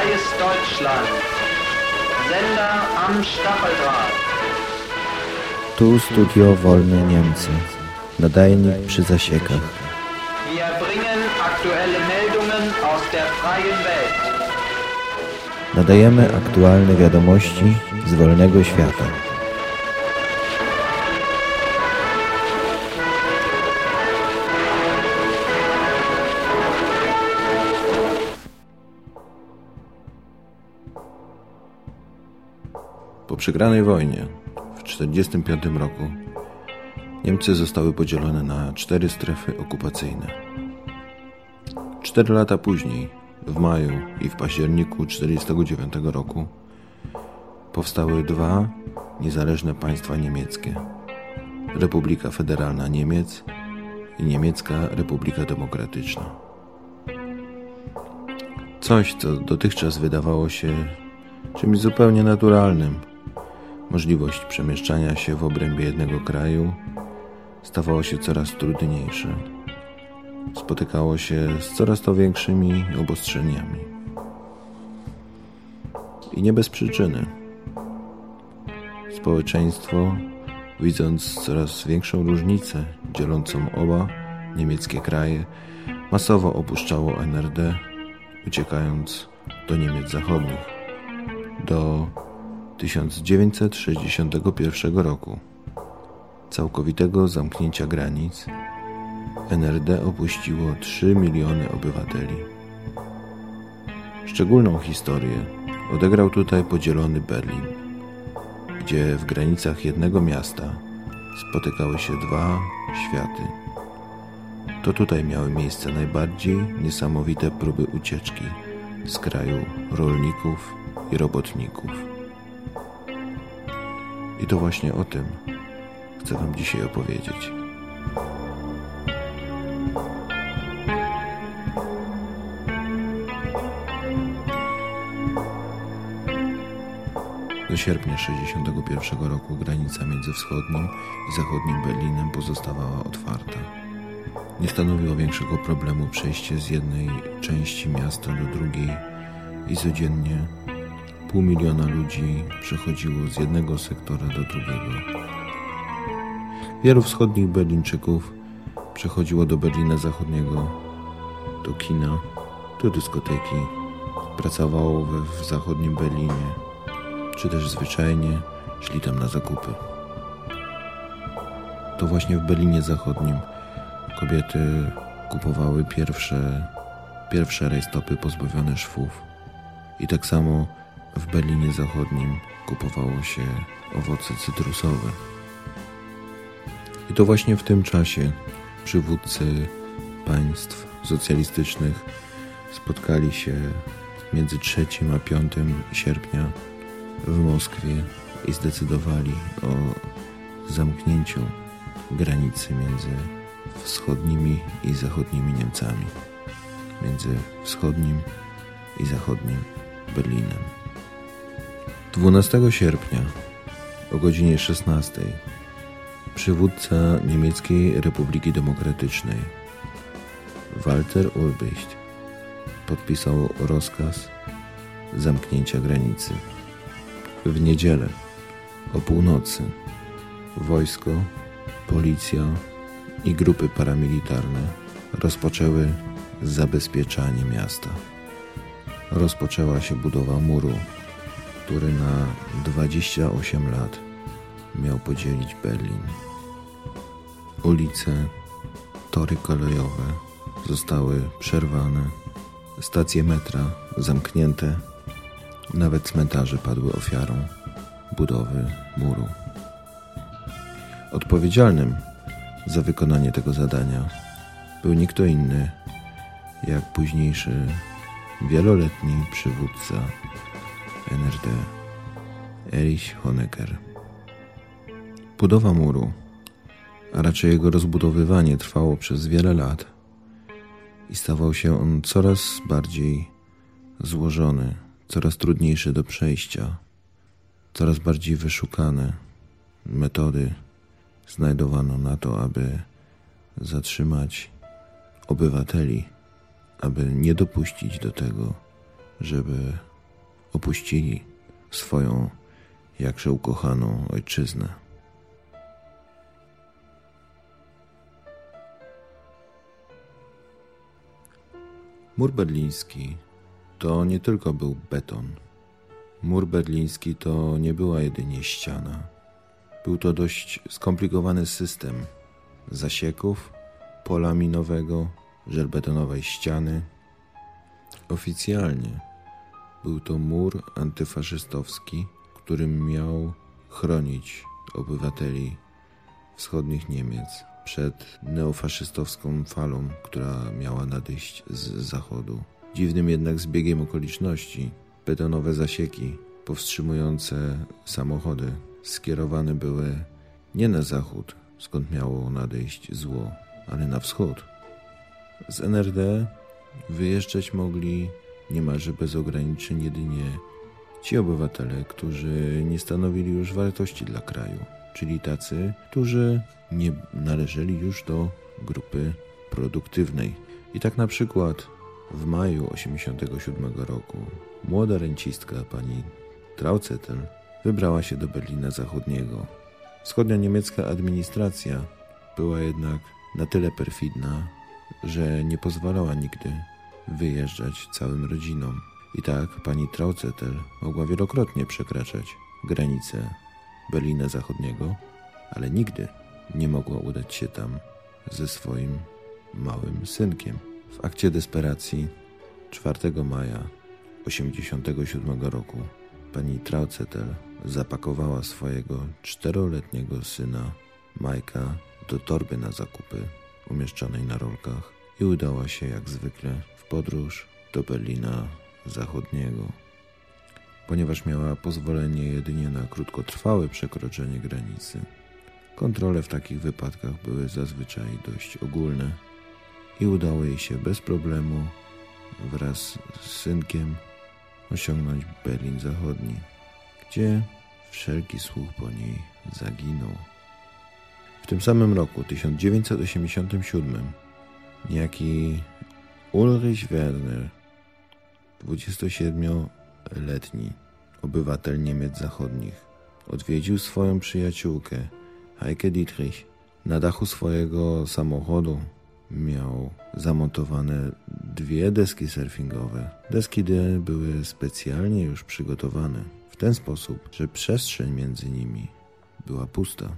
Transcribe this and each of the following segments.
Freies Deutschland. Sender am Stacheldraht. Tu studio Wolne Niemcy. Nadajnik przy zasiekach. Wir bringen aktuelle Meldungen aus der freien Welt. Nadajemy aktualne wiadomości z wolnego świata. Przegranej wojnie w 1945 roku Niemcy zostały podzielone na cztery strefy okupacyjne. Cztery lata później, w maju i w październiku 1949 roku, powstały dwa niezależne państwa niemieckie: Republika Federalna Niemiec i Niemiecka Republika Demokratyczna. Coś, co dotychczas wydawało się czymś zupełnie naturalnym, możliwość przemieszczania się w obrębie jednego kraju stawało się coraz trudniejsze. Spotykało się z coraz to większymi obostrzeniami. I nie bez przyczyny. Społeczeństwo, widząc coraz większą różnicę dzielącą oba niemieckie kraje, masowo opuszczało NRD, uciekając do Niemiec Zachodnich. Do 1961 roku, całkowitego zamknięcia granic, NRD opuściło 3 miliony obywateli. Szczególną historię odegrał tutaj podzielony Berlin, gdzie w granicach jednego miasta spotykały się dwa światy. To tutaj miały miejsce najbardziej niesamowite próby ucieczki z kraju rolników i robotników. I to właśnie o tym chcę Wam dzisiaj opowiedzieć. Do sierpnia 1961 roku granica między wschodnim i zachodnim Berlinem pozostawała otwarta. Nie stanowiło większego problemu przejście z jednej części miasta do drugiej i codziennie pół miliona ludzi przechodziło z jednego sektora do drugiego. Wielu wschodnich Berlińczyków przechodziło do Berlina Zachodniego, do kina, do dyskoteki, pracowało we, w zachodnim Berlinie, czy też zwyczajnie szli tam na zakupy. To właśnie w Berlinie Zachodnim kobiety kupowały pierwsze, pierwsze rajstopy pozbawione szwów i tak samo w Berlinie Zachodnim kupowało się owoce cytrusowe. I to właśnie w tym czasie przywódcy państw socjalistycznych spotkali się między 3 a 5 sierpnia w Moskwie i zdecydowali o zamknięciu granicy między wschodnimi i zachodnimi Niemcami, między wschodnim i zachodnim Berlinem. 12 sierpnia o godzinie 16 przywódca Niemieckiej Republiki Demokratycznej Walter Ulbricht podpisał rozkaz zamknięcia granicy. W niedzielę o północy wojsko, policja i grupy paramilitarne rozpoczęły zabezpieczanie miasta. Rozpoczęła się budowa muru, który na 28 lat miał podzielić Berlin. Ulice, tory kolejowe zostały przerwane, stacje metra zamknięte, nawet cmentarze padły ofiarą budowy muru. Odpowiedzialnym za wykonanie tego zadania był nie kto inny jak późniejszy wieloletni przywódca NRD Erich Honecker. Budowa muru, a raczej jego rozbudowywanie trwało przez wiele lat i stawał się on coraz bardziej złożony, coraz trudniejszy do przejścia, coraz bardziej wyszukane metody znajdowano na to, aby zatrzymać obywateli, aby nie dopuścić do tego, żeby opuścili swoją jakże ukochaną ojczyznę. Mur berliński to nie tylko był beton. Mur berliński to nie była jedynie ściana. Był to dość skomplikowany system zasieków, pola minowego, żelbetonowej ściany. Oficjalnie był to mur antyfaszystowski, którym miał chronić obywateli wschodnich Niemiec przed neofaszystowską falą, która miała nadejść z zachodu. Dziwnym jednak zbiegiem okoliczności betonowe zasieki powstrzymujące samochody skierowane były nie na zachód, skąd miało nadejść zło, ale na wschód. Z NRD wyjeżdżać mogli niemalże bez ograniczeń jedynie ci obywatele, którzy nie stanowili już wartości dla kraju, czyli tacy, którzy nie należeli już do grupy produktywnej. I tak na przykład w maju 1987 roku młoda rencistka pani Trauzetel wybrała się do Berlina Zachodniego. Wschodnia niemiecka administracja była jednak na tyle perfidna, że nie pozwalała nigdy wyjeżdżać całym rodzinom. I tak pani Trauzetel mogła wielokrotnie przekraczać granice Berlina Zachodniego, ale nigdy nie mogła udać się tam ze swoim małym synkiem. W akcie desperacji 4 maja 1987 roku pani Trauzetel zapakowała swojego czteroletniego syna Majka do torby na zakupy umieszczonej na rolkach i udała się jak zwykle w podróż do Berlina Zachodniego. Ponieważ miała pozwolenie jedynie na krótkotrwałe przekroczenie granicy, kontrole w takich wypadkach były zazwyczaj dość ogólne i udało jej się bez problemu wraz z synkiem osiągnąć Berlin Zachodni, gdzie wszelki słuch po niej zaginął. W tym samym roku, 1987, niejaki Ulrich Werner, 27-letni obywatel Niemiec Zachodnich, odwiedził swoją przyjaciółkę Heike Dietrich. Na dachu swojego samochodu miał zamontowane dwie deski surfingowe. Deski te były specjalnie już przygotowane w ten sposób, że przestrzeń między nimi była pusta.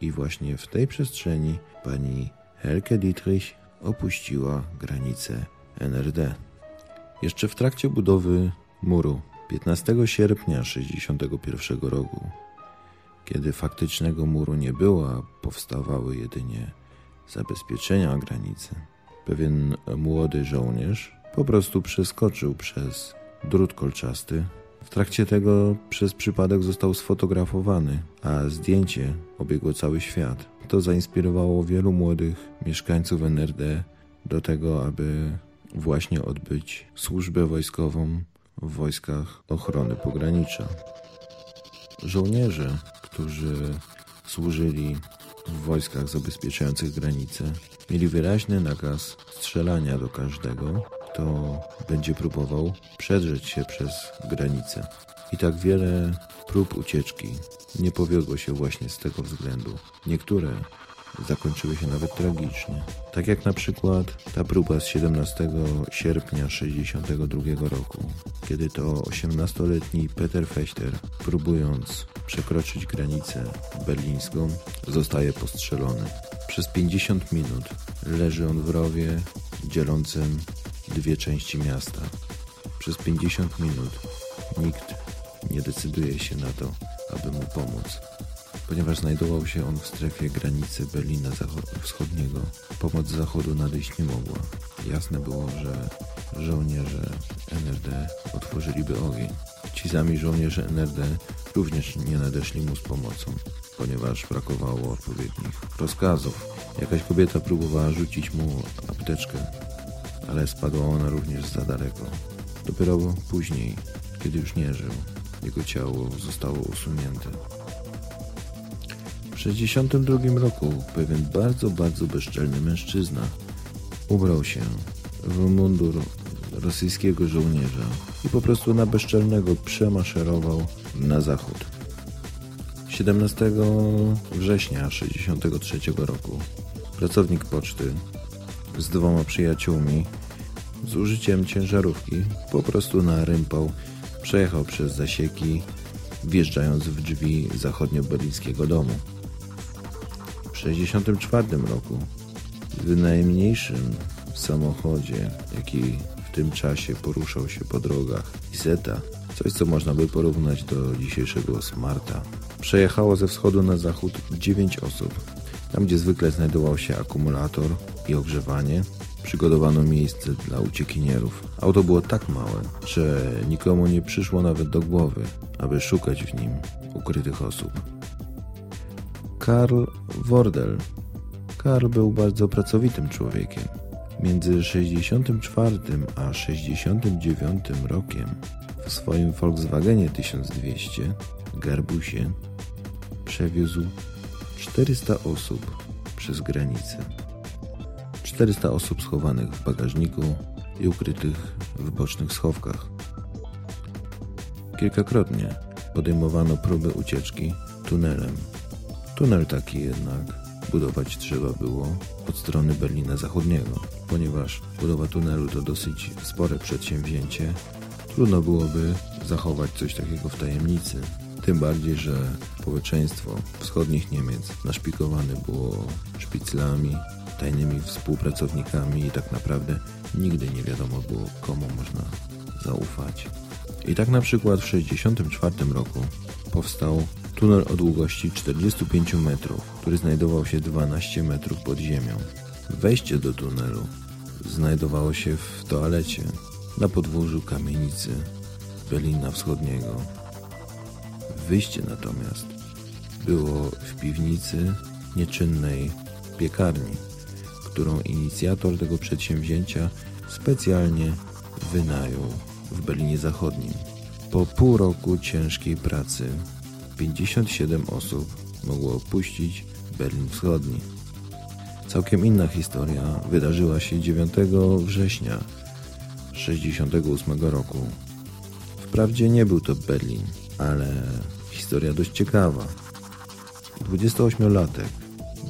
I właśnie w tej przestrzeni pani Helke Dietrich opuściła granicę NRD. Jeszcze w trakcie budowy muru 15 sierpnia 1961 roku, kiedy faktycznego muru nie było, a powstawały jedynie zabezpieczenia granicy, pewien młody żołnierz po prostu przeskoczył przez drut kolczasty. W trakcie tego przez przypadek został sfotografowany, a zdjęcie obiegło cały świat. To zainspirowało wielu młodych mieszkańców NRD do tego, aby właśnie odbyć służbę wojskową w wojskach ochrony pogranicza. Żołnierze, którzy służyli w wojskach zabezpieczających granice, mieli wyraźny nakaz strzelania do każdego, kto będzie próbował przedrzeć się przez granicę. I tak wiele prób ucieczki nie powiodło się właśnie z tego względu. Niektóre zakończyły się nawet tragicznie. Tak jak na przykład ta próba z 17 sierpnia 1962 roku, kiedy to 18-letni Peter Fechter, próbując przekroczyć granicę berlińską, zostaje postrzelony. Przez 50 minut leży on w rowie dzielącym dwie części miasta. Przez 50 minut nikt nie decyduje się na to, aby mu pomóc ponieważ znajdował się on w strefie granicy Berlina Wschodniego. Pomoc zachodu nadejść nie mogła. Jasne było, że żołnierze NRD otworzyliby ogień. Ci sami żołnierze NRD również nie nadeszli mu z pomocą, ponieważ brakowało odpowiednich rozkazów. Jakaś kobieta próbowała rzucić mu apteczkę, ale spadła ona również za daleko. Dopiero później, kiedy już nie żył, jego ciało zostało usunięte. 1962 roku pewien bardzo, bardzo bezczelny mężczyzna ubrał się w mundur rosyjskiego żołnierza i po prostu na bezczelnego przemaszerował na zachód. 17 września 1963 roku pracownik poczty z dwoma przyjaciółmi z użyciem ciężarówki po prostu na rympał przejechał przez zasieki, wjeżdżając w drzwi zachodnio-berlińskiego domu. W 1964 roku w najmniejszym samochodzie, jaki w tym czasie poruszał się po drogach Iseta, coś co można by porównać do dzisiejszego Smarta, przejechało ze wschodu na zachód 9 osób. Tam, gdzie zwykle znajdował się akumulator i ogrzewanie, przygotowano miejsce dla uciekinierów. Auto było tak małe, że nikomu nie przyszło nawet do głowy, aby szukać w nim ukrytych osób. Karl Wordel. Karl był bardzo pracowitym człowiekiem. Między 64 a 69 rokiem w swoim Volkswagenie 1200 Garbusie przewiózł 400 osób przez granicę. 400 osób schowanych w bagażniku i ukrytych w bocznych schowkach. Kilkakrotnie podejmowano próby ucieczki tunelem. Tunel taki jednak budować trzeba było od strony Berlina Zachodniego, ponieważ budowa tunelu to dosyć spore przedsięwzięcie. Trudno byłoby zachować coś takiego w tajemnicy. Tym bardziej, że społeczeństwo wschodnich Niemiec naszpikowane było szpiclami, tajnymi współpracownikami i tak naprawdę nigdy nie wiadomo było, komu można zaufać. I tak na przykład w 1964 roku powstał tunel o długości 45 metrów, który znajdował się 12 metrów pod ziemią. Wejście do tunelu znajdowało się w toalecie na podwórzu kamienicy Berlina Wschodniego. Wyjście natomiast było w piwnicy nieczynnej piekarni którą inicjator tego przedsięwzięcia specjalnie wynajął w Berlinie Zachodnim. Po pół roku ciężkiej pracy 57 osób mogło opuścić Berlin Wschodni. Całkiem inna historia wydarzyła się 9 września 1968 roku. Wprawdzie nie był to Berlin, ale historia dość ciekawa. 28-latek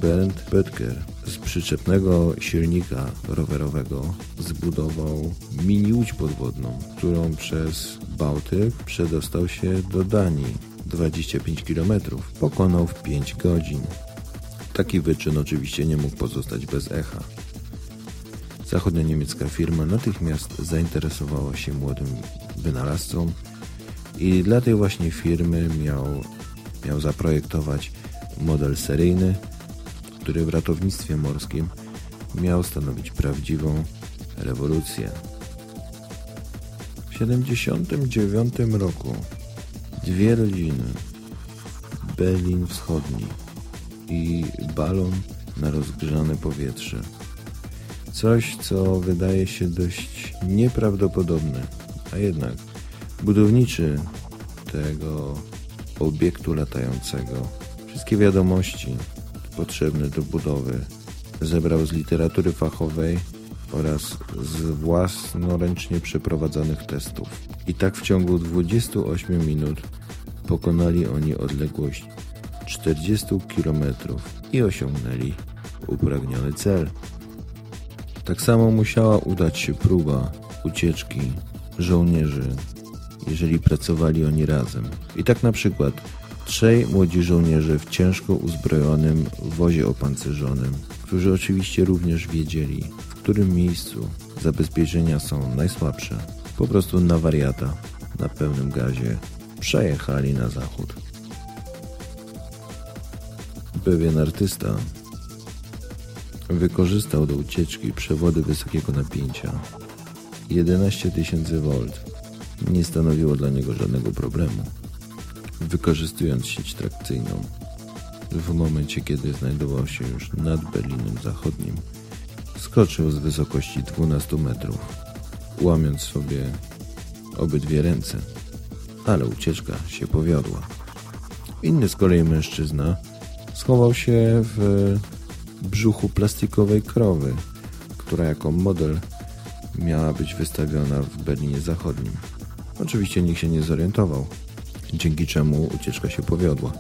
Bernd Böttger z przyczepnego silnika rowerowego zbudował mini łódź podwodną, którą przez Bałtyk przedostał się do Danii 25 km. Pokonał w 5 godzin. Taki wyczyn oczywiście nie mógł pozostać bez echa. Zachodnio-niemiecka firma natychmiast zainteresowała się młodym wynalazcą i dla tej właśnie firmy miał, miał zaprojektować model seryjny który w ratownictwie morskim miał stanowić prawdziwą rewolucję. W 1979 roku dwie rodziny, Berlin Wschodni i balon na rozgrzane powietrze. Coś, co wydaje się dość nieprawdopodobne, a jednak budowniczy tego obiektu latającego wszystkie wiadomości potrzebny do budowy. Zebrał z literatury fachowej oraz z własnoręcznie przeprowadzonych testów. I tak w ciągu 28 minut pokonali oni odległość 40 km i osiągnęli upragniony cel. Tak samo musiała udać się próba ucieczki żołnierzy, jeżeli pracowali oni razem. I tak na przykład Trzej młodzi żołnierze w ciężko uzbrojonym wozie opancerzonym, którzy oczywiście również wiedzieli, w którym miejscu zabezpieczenia są najsłabsze. Po prostu na wariata, na pełnym gazie, przejechali na zachód. Pewien artysta wykorzystał do ucieczki przewody wysokiego napięcia. 11 tysięcy V nie stanowiło dla niego żadnego problemu wykorzystując sieć trakcyjną. W momencie, kiedy znajdował się już nad Berlinem Zachodnim, skoczył z wysokości 12 metrów, łamiąc sobie obydwie ręce, ale ucieczka się powiodła. Inny z kolei mężczyzna schował się w brzuchu plastikowej krowy, która jako model miała być wystawiona w Berlinie Zachodnim. Oczywiście nikt się nie zorientował, dzięki czemu ucieczka się powiodła.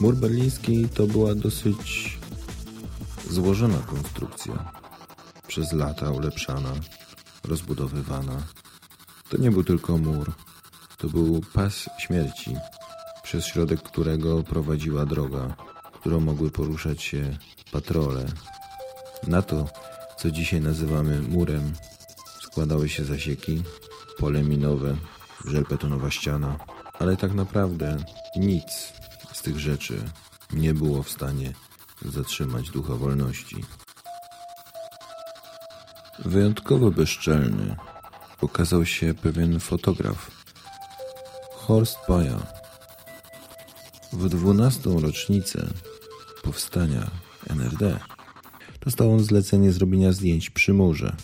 Mur berliński to była dosyć złożona konstrukcja. Przez lata ulepszana, rozbudowywana. To nie był tylko mur, to był pas śmierci, przez środek którego prowadziła droga, którą mogły poruszać się patrole. Na to, co dzisiaj nazywamy murem, składały się zasieki, pole minowe, żelbetonowa ściana, ale tak naprawdę nic z tych rzeczy nie było w stanie zatrzymać ducha wolności. Wyjątkowo bezczelny okazał się pewien fotograf, Horst Bayer. W dwunastą rocznicę powstania NRD dostał on zlecenie zrobienia zdjęć przy murze.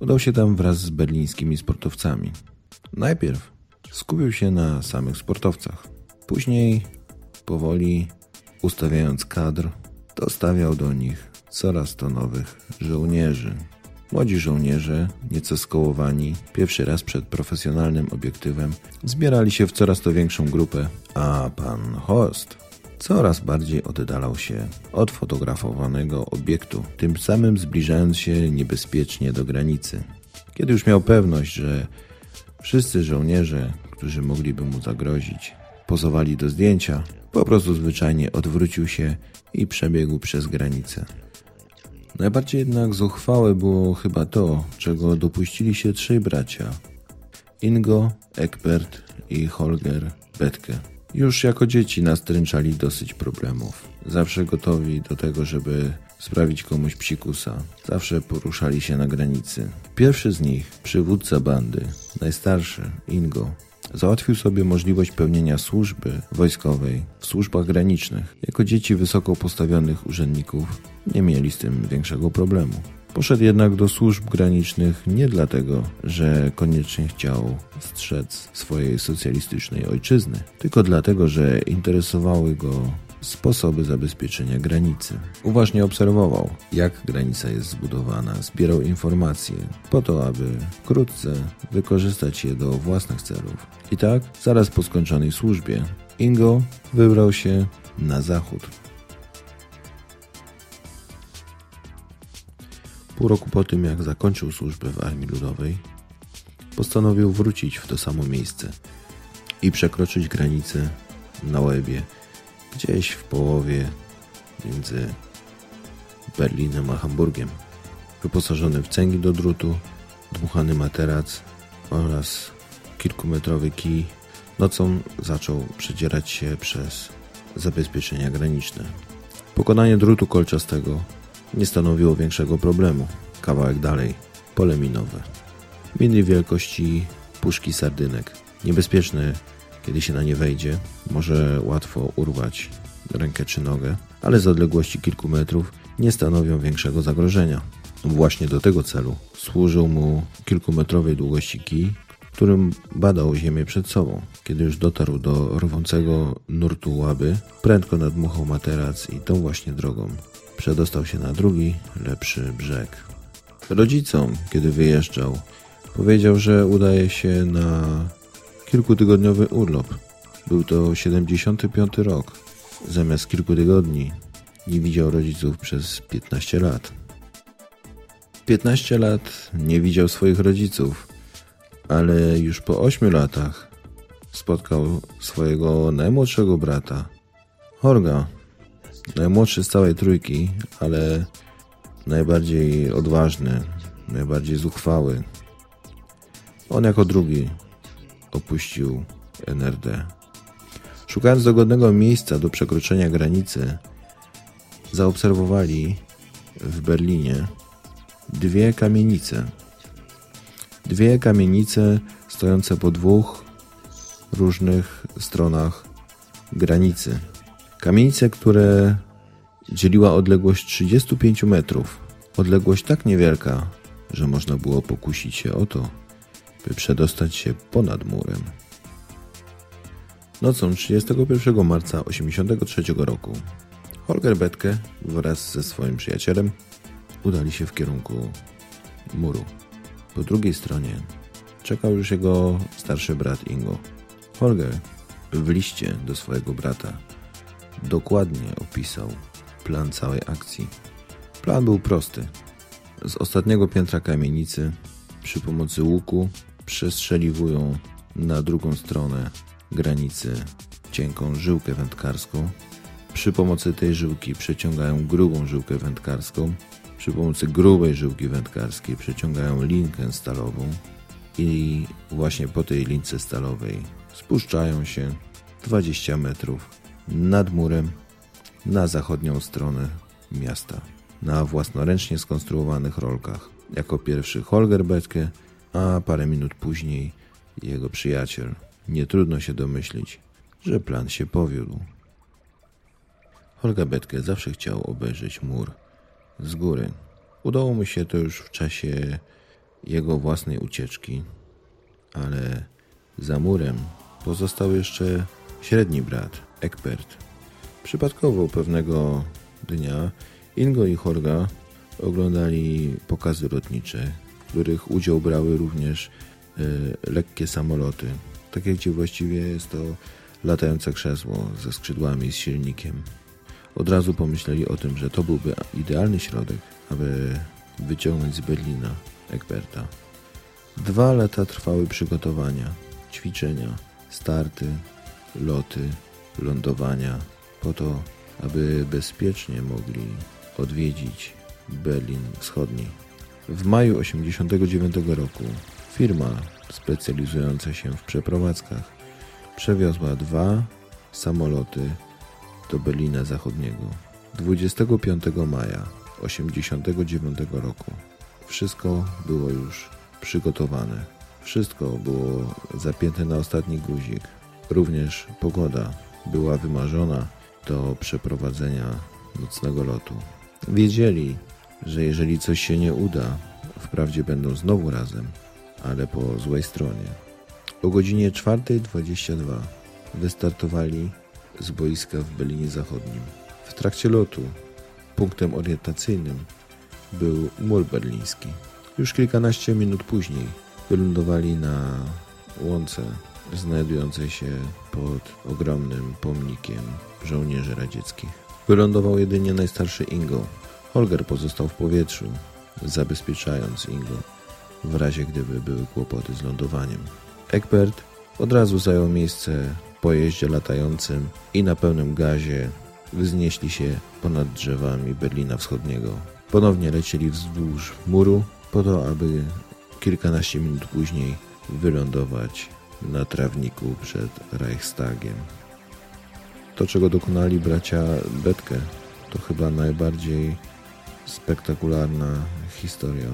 Udał się tam wraz z berlińskimi sportowcami. Najpierw skupił się na samych sportowcach. Później, powoli ustawiając kadr, dostawiał do nich coraz to nowych żołnierzy. Młodzi żołnierze, nieco skołowani, pierwszy raz przed profesjonalnym obiektywem, zbierali się w coraz to większą grupę, a pan Horst coraz bardziej oddalał się od fotografowanego obiektu, tym samym zbliżając się niebezpiecznie do granicy. Kiedy już miał pewność, że wszyscy żołnierze, którzy mogliby mu zagrozić, pozowali do zdjęcia, po prostu zwyczajnie odwrócił się i przebiegł przez granicę. Najbardziej jednak zuchwałe było chyba to, czego dopuścili się trzej bracia. Ingo, Eckbert i Holger Betke. Już jako dzieci nastręczali dosyć problemów. Zawsze gotowi do tego, żeby sprawić komuś psikusa. Zawsze poruszali się na granicy. Pierwszy z nich, przywódca bandy, najstarszy, Ingo, Załatwił sobie możliwość pełnienia służby wojskowej w służbach granicznych. Jako dzieci wysoko postawionych urzędników nie mieli z tym większego problemu. Poszedł jednak do służb granicznych nie dlatego, że koniecznie chciał strzec swojej socjalistycznej ojczyzny, tylko dlatego, że interesowały go sposoby zabezpieczenia granicy. Uważnie obserwował, jak granica jest zbudowana, zbierał informacje po to, aby wkrótce wykorzystać je do własnych celów. I tak, zaraz po skończonej służbie, Ingo wybrał się na zachód. Pół roku po tym, jak zakończył służbę w Armii Ludowej, postanowił wrócić w to samo miejsce i przekroczyć granicę na łebie gdzieś w połowie między Berlinem a Hamburgiem. Wyposażony w cęgi do drutu, dmuchany materac oraz kilkumetrowy kij, nocą zaczął przedzierać się przez zabezpieczenia graniczne. Pokonanie drutu kolczastego nie stanowiło większego problemu. Kawałek dalej, pole minowe. Miny wielkości puszki sardynek. Niebezpieczny kiedy się na nie wejdzie, może łatwo urwać rękę czy nogę, ale z odległości kilku metrów nie stanowią większego zagrożenia. Właśnie do tego celu służył mu kilkumetrowej długości kij, którym badał ziemię przed sobą. Kiedy już dotarł do rwącego nurtu łaby, prędko nadmuchał materac i tą właśnie drogą przedostał się na drugi, lepszy brzeg. Rodzicom, kiedy wyjeżdżał, powiedział, że udaje się na kilkutygodniowy urlop. Był to 75 rok. Zamiast kilku tygodni nie widział rodziców przez 15 lat. 15 lat nie widział swoich rodziców, ale już po 8 latach spotkał swojego najmłodszego brata, Horga. Najmłodszy z całej trójki, ale najbardziej odważny, najbardziej zuchwały. On jako drugi opuścił NRD. Szukając dogodnego miejsca do przekroczenia granicy, zaobserwowali w Berlinie dwie kamienice. Dwie kamienice stojące po dwóch różnych stronach granicy. Kamienice, które dzieliła odległość 35 metrów. Odległość tak niewielka, że można było pokusić się o to, by przedostać się ponad murem. Nocą 31 marca 1983 roku Holger Betke wraz ze swoim przyjacielem udali się w kierunku muru. Po drugiej stronie czekał już jego starszy brat Ingo. Holger w liście do swojego brata dokładnie opisał plan całej akcji. Plan był prosty. Z ostatniego piętra kamienicy przy pomocy łuku przestrzeliwują na drugą stronę granicy cienką żyłkę wędkarską. Przy pomocy tej żyłki przeciągają grubą żyłkę wędkarską. Przy pomocy grubej żyłki wędkarskiej przeciągają linkę stalową i właśnie po tej lince stalowej spuszczają się 20 metrów nad murem na zachodnią stronę miasta na własnoręcznie skonstruowanych rolkach. Jako pierwszy Holger Betke, a parę minut później jego przyjaciel. Nie trudno się domyślić, że plan się powiódł. Holger Betke zawsze chciał obejrzeć mur z góry. Udało mu się to już w czasie jego własnej ucieczki, ale za murem pozostał jeszcze średni brat, Ekpert. Przypadkowo pewnego dnia Ingo i Holga oglądali pokazy lotnicze, w których udział brały również y, lekkie samoloty. Tak jak ci właściwie jest to latające krzesło ze skrzydłami, z silnikiem. Od razu pomyśleli o tym, że to byłby idealny środek, aby wyciągnąć z Berlina Ekperta. Dwa lata trwały przygotowania, ćwiczenia, starty, loty, lądowania, po to, aby bezpiecznie mogli odwiedzić Berlin Wschodni. W maju 1989 roku firma specjalizująca się w przeprowadzkach przewiozła dwa samoloty do Berlina Zachodniego. 25 maja 1989 roku wszystko było już przygotowane. Wszystko było zapięte na ostatni guzik. Również pogoda była wymarzona do przeprowadzenia nocnego lotu. Wiedzieli, że jeżeli coś się nie uda, wprawdzie będą znowu razem, ale po złej stronie. O godzinie 4.22 wystartowali z boiska w Berlinie Zachodnim. W trakcie lotu punktem orientacyjnym był mur berliński. Już kilkanaście minut później wylądowali na łące znajdującej się pod ogromnym pomnikiem żołnierzy radzieckich. Wylądował jedynie najstarszy Ingo. Holger pozostał w powietrzu, zabezpieczając Ingo w razie gdyby były kłopoty z lądowaniem. Egbert od razu zajął miejsce w pojeździe latającym i na pełnym gazie wznieśli się ponad drzewami Berlina Wschodniego. Ponownie lecieli wzdłuż muru po to, aby kilkanaście minut później wylądować na trawniku przed Reichstagiem. To, czego dokonali bracia Betke, to chyba najbardziej spektakularna historia,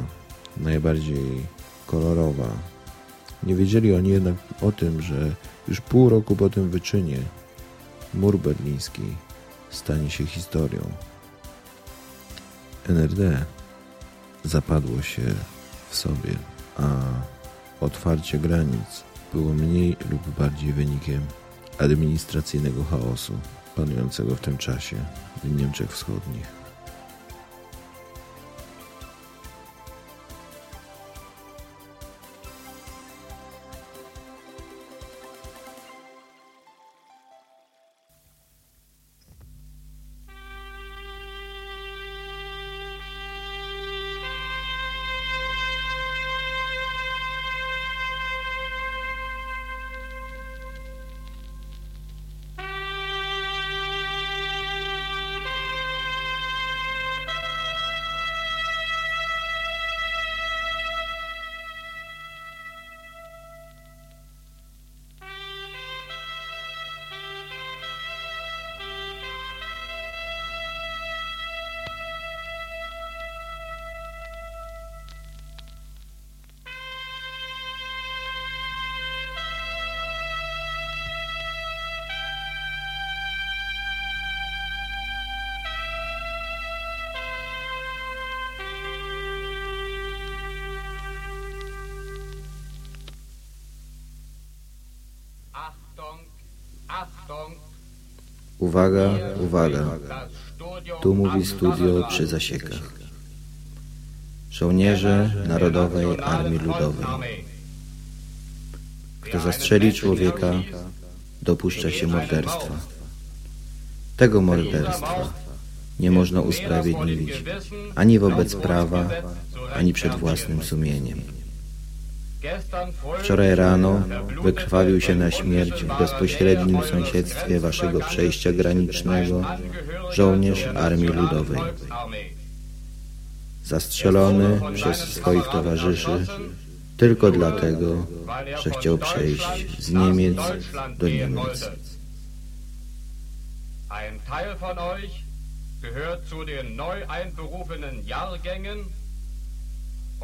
najbardziej kolorowa. Nie wiedzieli oni jednak o tym, że już pół roku po tym wyczynie mur berliński stanie się historią. NRD zapadło się w sobie, a otwarcie granic było mniej lub bardziej wynikiem administracyjnego chaosu panującego w tym czasie w Niemczech Wschodnich. Uwaga, uwaga. Tu mówi studio przy zasiekach. Żołnierze Narodowej Armii Ludowej. Kto zastrzeli człowieka, dopuszcza się morderstwa. Tego morderstwa nie można usprawiedliwić ani wobec prawa, ani przed własnym sumieniem. Wczoraj rano wykrwawił się na śmierć w bezpośrednim sąsiedztwie waszego przejścia granicznego żołnierz Armii Ludowej. Zastrzelony przez swoich towarzyszy tylko dlatego, że chciał przejść z Niemiec do Niemiec. Ein Teil von euch gehört zu den neu einberufenen Jahrgängen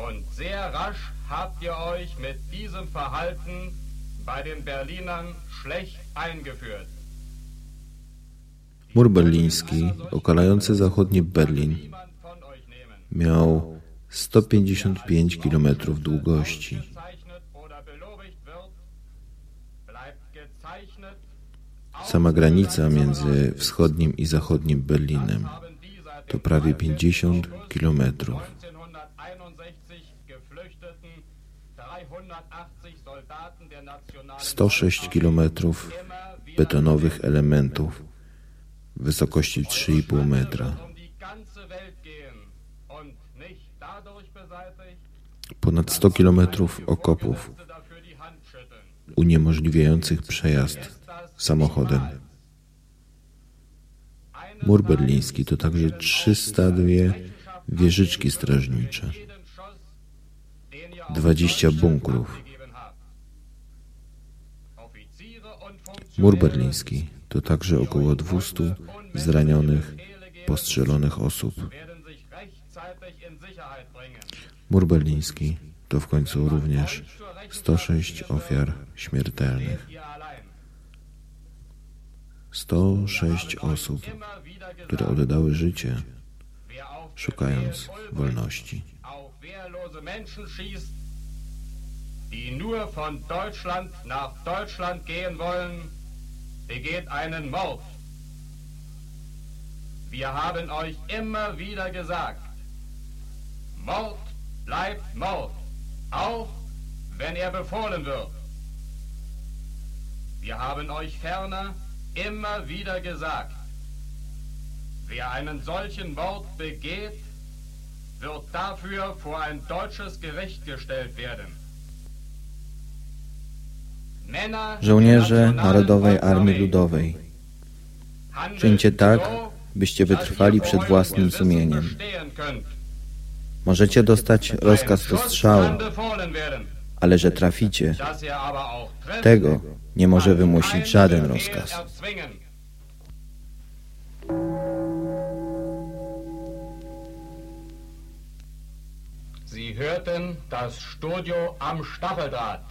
und sehr rasch habt ihr euch mit diesem Verhalten bei den Berlinern schlecht eingeführt. Mur berliński, okalający zachodni Berlin, miał 155 km długości. Sama granica między wschodnim i zachodnim Berlinem to prawie 50 kilometrów. 106 kilometrów betonowych elementów wysokości 3,5 metra. Ponad 100 kilometrów okopów uniemożliwiających przejazd samochodem. Mur berliński to także 302 wieżyczki strażnicze, Jeden Schuss, den ihr auf 20 bunkrów. Mur berliński to także około 200 zranionych, postrzelonych osób. Mur berliński to w końcu również 106 ofiar śmiertelnych. Ihr allein. 106 osób, które oddały życie, szukając wolności. Wehrlose Menschen schießt, die nur von Deutschland nach Deutschland gehen wollen, begeht einen Mord. Wir haben euch immer wieder gesagt, Mord bleibt Mord, auch wenn er befohlen wird. Wir haben euch ferner immer wieder gesagt, wer einen solchen Mord begeht, wird dafür vor ein deutsches Gericht gestellt werden. Żołnierze Narodowej Armii Ludowej, czyńcie tak, byście wytrwali przed własnym sumieniem. Możecie dostać rozkaz do strzału, ale że traficie, tego nie może wymusić żaden rozkaz. Hörten das Studio am Stacheldraht.